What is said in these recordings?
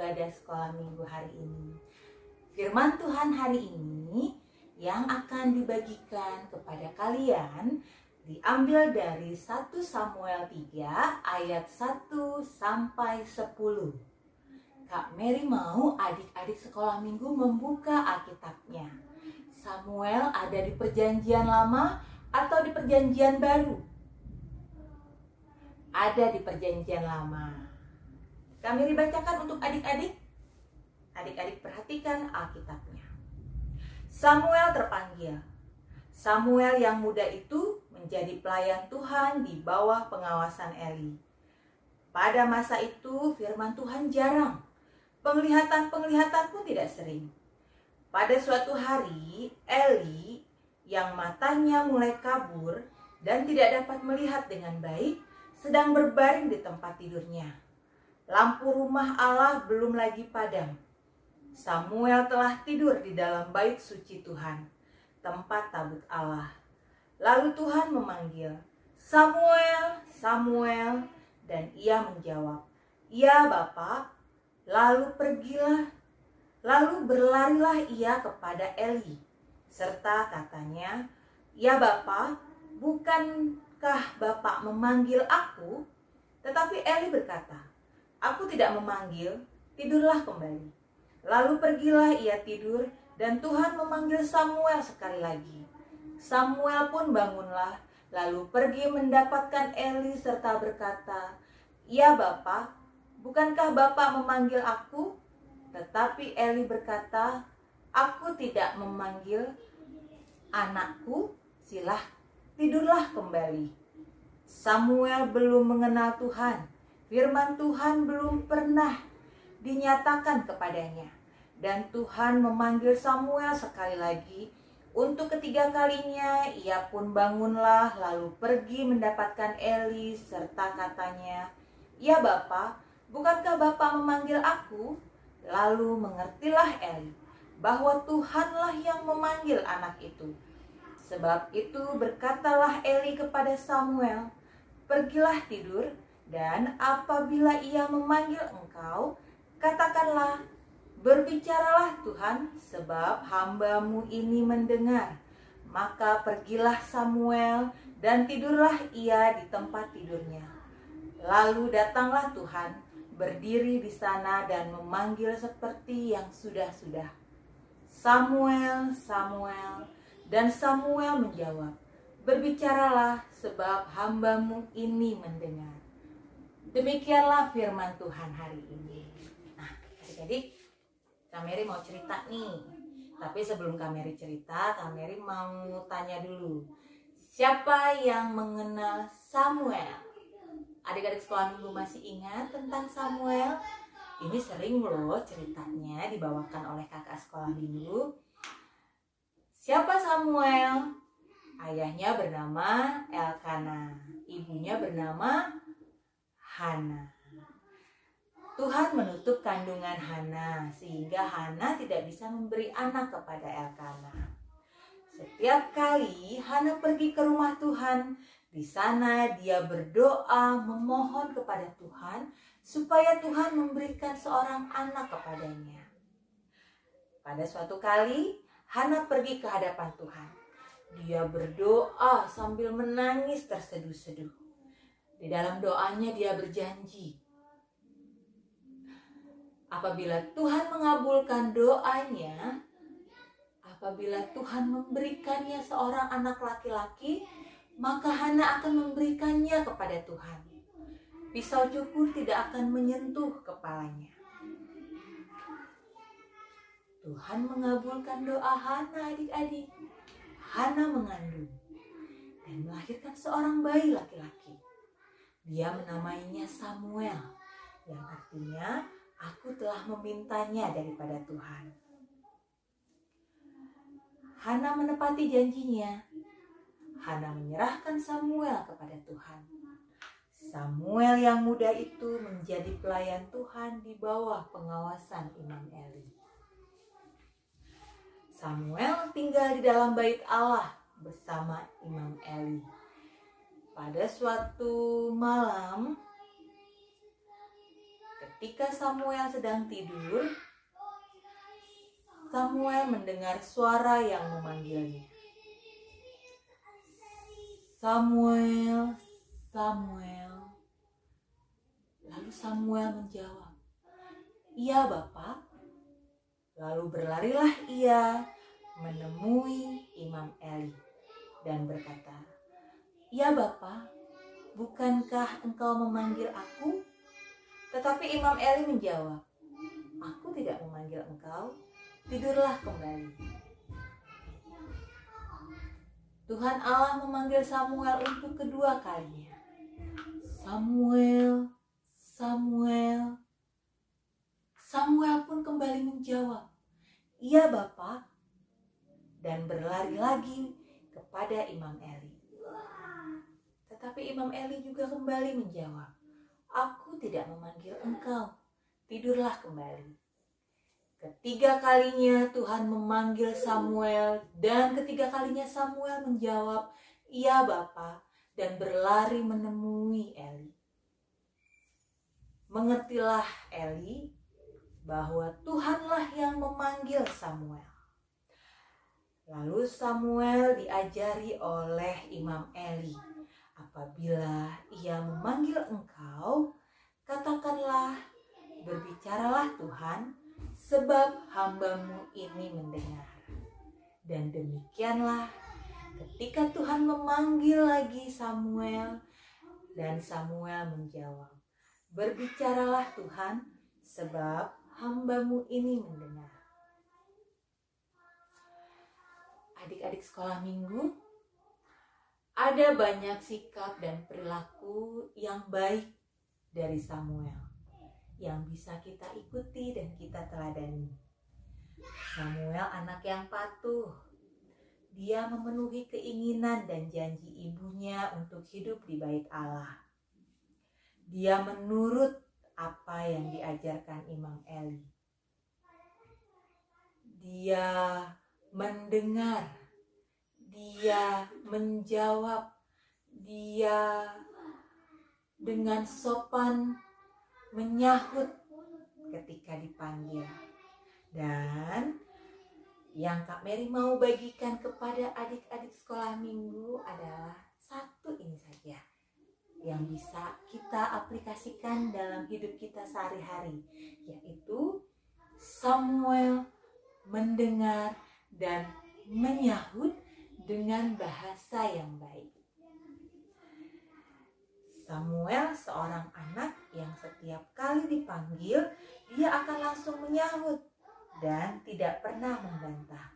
ibadah sekolah minggu hari ini. Firman Tuhan hari ini yang akan dibagikan kepada kalian diambil dari 1 Samuel 3 ayat 1 sampai 10. Kak Mary mau adik-adik sekolah minggu membuka Alkitabnya. Samuel ada di perjanjian lama atau di perjanjian baru? Ada di perjanjian lama. Kami dibacakan untuk adik-adik. Adik-adik perhatikan Alkitabnya. Samuel terpanggil. Samuel yang muda itu menjadi pelayan Tuhan di bawah pengawasan Eli. Pada masa itu firman Tuhan jarang. Penglihatan-penglihatan pun tidak sering. Pada suatu hari, Eli yang matanya mulai kabur dan tidak dapat melihat dengan baik, sedang berbaring di tempat tidurnya. Lampu rumah Allah belum lagi padam. Samuel telah tidur di dalam bait suci Tuhan, tempat tabut Allah. Lalu Tuhan memanggil, "Samuel, Samuel," dan ia menjawab, "Ya, Bapak." Lalu pergilah, lalu berlarilah ia kepada Eli serta katanya, "Ya Bapak, bukankah Bapak memanggil aku?" Tetapi Eli berkata, "Aku tidak memanggil, tidurlah kembali." Lalu pergilah ia tidur dan Tuhan memanggil Samuel sekali lagi. Samuel pun bangunlah, lalu pergi mendapatkan Eli serta berkata, "Ya Bapak, bukankah Bapak memanggil aku?" Tetapi Eli berkata, Aku tidak memanggil anakku, silah tidurlah kembali. Samuel belum mengenal Tuhan. Firman Tuhan belum pernah dinyatakan kepadanya. Dan Tuhan memanggil Samuel sekali lagi. Untuk ketiga kalinya ia pun bangunlah lalu pergi mendapatkan Eli serta katanya, "Ya Bapak, bukankah Bapak memanggil aku?" Lalu mengertilah Eli bahwa Tuhanlah yang memanggil anak itu. Sebab itu berkatalah Eli kepada Samuel, "Pergilah tidur, dan apabila ia memanggil engkau, katakanlah, Berbicaralah Tuhan, sebab hambamu ini mendengar." Maka pergilah Samuel, dan tidurlah ia di tempat tidurnya. Lalu datanglah Tuhan, berdiri di sana dan memanggil seperti yang sudah-sudah. Samuel, Samuel, dan Samuel menjawab, Berbicaralah sebab hambamu ini mendengar. Demikianlah firman Tuhan hari ini. Nah, Kak Mary mau cerita nih. Tapi sebelum Kak Mary cerita, Kak Mary mau tanya dulu. Siapa yang mengenal Samuel? Adik-adik sekolah minggu masih ingat tentang Samuel? Ini sering loh ceritanya dibawakan oleh kakak sekolah minggu. Siapa Samuel? Ayahnya bernama Elkana, ibunya bernama Hana. Tuhan menutup kandungan Hana sehingga Hana tidak bisa memberi anak kepada Elkana. Setiap kali Hana pergi ke rumah Tuhan, di sana dia berdoa memohon kepada Tuhan supaya Tuhan memberikan seorang anak kepadanya. Pada suatu kali, Hana pergi ke hadapan Tuhan. Dia berdoa sambil menangis terseduh-seduh. Di dalam doanya dia berjanji Apabila Tuhan mengabulkan doanya, apabila Tuhan memberikannya seorang anak laki-laki, maka Hana akan memberikannya kepada Tuhan. Pisau cukur tidak akan menyentuh kepalanya. Tuhan mengabulkan doa Hana adik-adik. Hana mengandung dan melahirkan seorang bayi laki-laki. Dia menamainya Samuel, yang artinya Aku telah memintanya daripada Tuhan. Hana menepati janjinya. Hana menyerahkan Samuel kepada Tuhan. Samuel yang muda itu menjadi pelayan Tuhan di bawah pengawasan Imam Eli. Samuel tinggal di dalam bait Allah bersama Imam Eli. Pada suatu malam, Ketika Samuel sedang tidur, Samuel mendengar suara yang memanggilnya. Samuel, Samuel. Lalu Samuel menjawab, "Iya, Bapak." Lalu berlarilah ia menemui Imam Eli dan berkata, "Ya Bapak, bukankah engkau memanggil aku?" Tetapi Imam Eli menjawab, Aku tidak memanggil engkau, tidurlah kembali. Tuhan Allah memanggil Samuel untuk kedua kalinya. Samuel, Samuel. Samuel pun kembali menjawab, Iya Bapak. Dan berlari lagi kepada Imam Eli. Tetapi Imam Eli juga kembali menjawab, Aku tidak memanggil engkau. Tidurlah kembali. Ketiga kalinya Tuhan memanggil Samuel dan ketiga kalinya Samuel menjawab, "Iya, Bapa," dan berlari menemui Eli. Mengertilah Eli bahwa Tuhanlah yang memanggil Samuel. Lalu Samuel diajari oleh Imam Eli Apabila ia memanggil engkau, katakanlah, berbicaralah Tuhan, sebab hambamu ini mendengar. Dan demikianlah ketika Tuhan memanggil lagi Samuel, dan Samuel menjawab, Berbicaralah Tuhan, sebab hambamu ini mendengar. Adik-adik sekolah minggu, ada banyak sikap dan perilaku yang baik dari Samuel yang bisa kita ikuti dan kita teladani. Samuel anak yang patuh. Dia memenuhi keinginan dan janji ibunya untuk hidup di bait Allah. Dia menurut apa yang diajarkan Imam Eli. Dia mendengar dia menjawab dia dengan sopan menyahut ketika dipanggil. Dan yang Kak Mary mau bagikan kepada adik-adik sekolah minggu adalah satu ini saja yang bisa kita aplikasikan dalam hidup kita sehari-hari yaitu Samuel mendengar dan menyahut dengan bahasa yang baik. Samuel seorang anak yang setiap kali dipanggil, dia akan langsung menyahut dan tidak pernah membantah.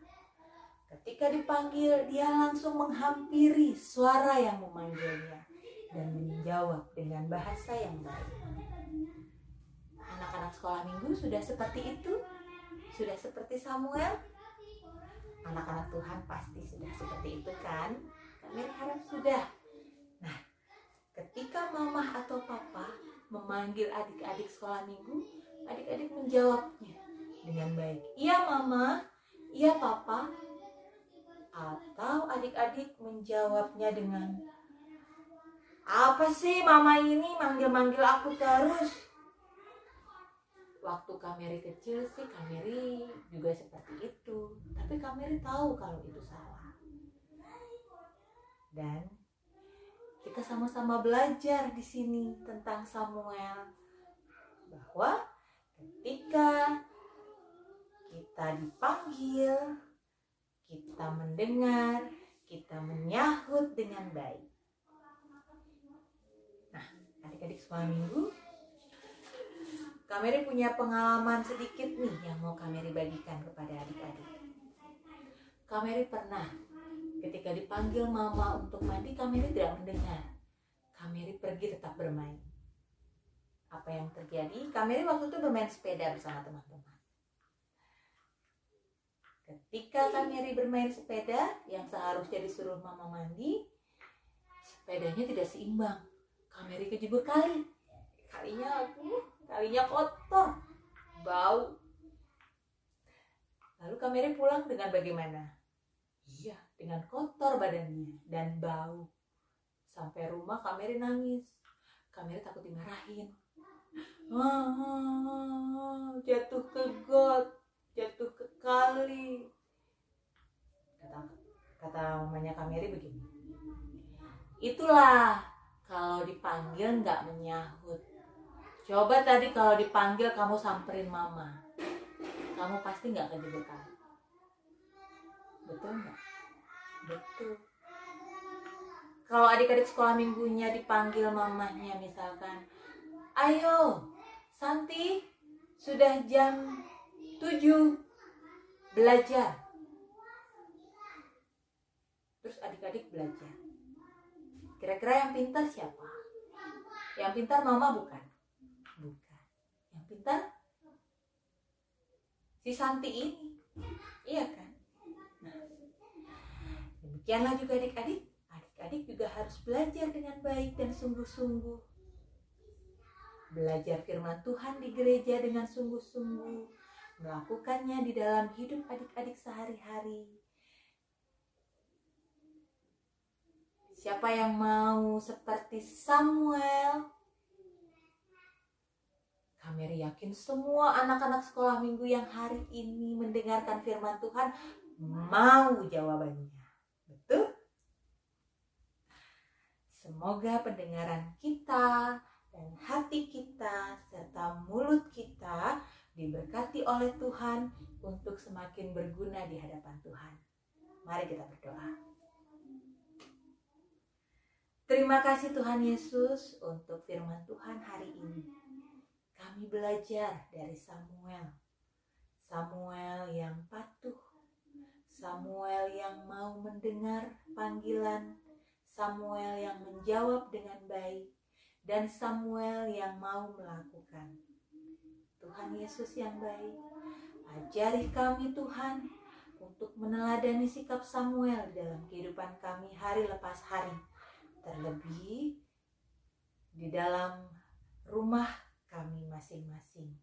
Ketika dipanggil, dia langsung menghampiri suara yang memanggilnya, dan menjawab dengan bahasa yang baik. Anak-anak sekolah minggu sudah seperti itu? Sudah seperti Samuel? Anak-anak Tuhan pasti sudah seperti itu kan? Kami harap sudah. Nah, ketika mama atau papa memanggil adik-adik sekolah minggu, adik-adik menjawabnya dengan baik. Iya mama, iya papa. Atau adik-adik menjawabnya dengan apa sih mama ini manggil-manggil aku terus? Waktu Kameri kecil sih Kameri juga seperti itu. Tapi Kameri tahu kalau itu salah. Dan kita sama-sama belajar di sini tentang Samuel bahwa ketika kita dipanggil, kita mendengar, kita menyahut dengan baik adik-adik sekolah minggu Kameri punya pengalaman sedikit nih yang mau Kameri bagikan kepada adik-adik. Kameri pernah ketika dipanggil mama untuk mandi Kameri tidak mendengar. Kameri pergi tetap bermain. Apa yang terjadi? Kameri waktu itu bermain sepeda bersama teman-teman. Ketika Kameri bermain sepeda yang seharusnya disuruh mama mandi, sepedanya tidak seimbang. Kameri kejebur kali. Kalinya aku, kalinya kotor, bau. Lalu Kameri pulang dengan bagaimana? Iya, dengan kotor badannya dan bau. Sampai rumah Kameri nangis. Kameri takut dimarahin. Ah, jatuh ke got, jatuh ke kali. Kata kata mamanya Kameri begini. Itulah kalau dipanggil nggak menyahut. Coba tadi kalau dipanggil kamu samperin mama. Kamu pasti nggak kejebukan. Betul nggak? Betul. Kalau adik-adik sekolah minggunya dipanggil mamahnya misalkan, ayo Santi sudah jam 7 belajar. Terus adik-adik belajar Kira-kira yang pintar siapa? Yang pintar mama? Bukan. Yang pintar si Santi ini. Iya kan? Nah, demikianlah juga adik-adik. Adik-adik juga harus belajar dengan baik dan sungguh-sungguh. Belajar firman Tuhan di gereja dengan sungguh-sungguh. Melakukannya di dalam hidup adik-adik sehari-hari Siapa yang mau seperti Samuel? Kami yakin semua anak-anak sekolah minggu yang hari ini mendengarkan firman Tuhan mau jawabannya. Betul? Semoga pendengaran kita dan hati kita serta mulut kita diberkati oleh Tuhan untuk semakin berguna di hadapan Tuhan. Mari kita berdoa. Terima kasih Tuhan Yesus untuk firman Tuhan hari ini. Kami belajar dari Samuel. Samuel yang patuh. Samuel yang mau mendengar panggilan. Samuel yang menjawab dengan baik. Dan Samuel yang mau melakukan. Tuhan Yesus yang baik. Ajari kami Tuhan untuk meneladani sikap Samuel dalam kehidupan kami hari lepas hari terlebih di dalam rumah kami masing-masing.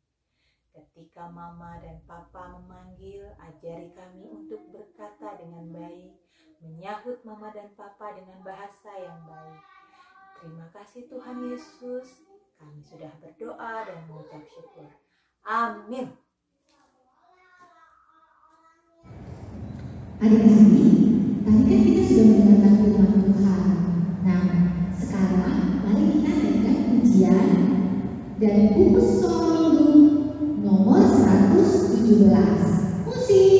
Ketika mama dan papa memanggil, ajari kami untuk berkata dengan baik, menyahut mama dan papa dengan bahasa yang baik. Terima kasih Tuhan Yesus, kami sudah berdoa dan mengucap syukur. Amin. Adik-adik, tadi kan kita sudah mendengarkan firman Tuhan. Nah, sekarang mari kita ujian dari buku Soal Minggu nomor 117. Musik.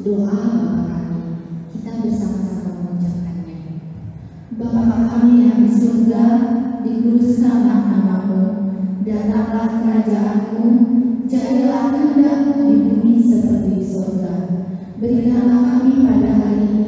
doa Bapak kami. Kita bersama-sama mengucapkannya. Bapa kami yang di surga, dikuduskanlah namamu, datanglah kerajaanmu, jadilah kehendakmu di bumi seperti di surga. Berikanlah kami pada hari ini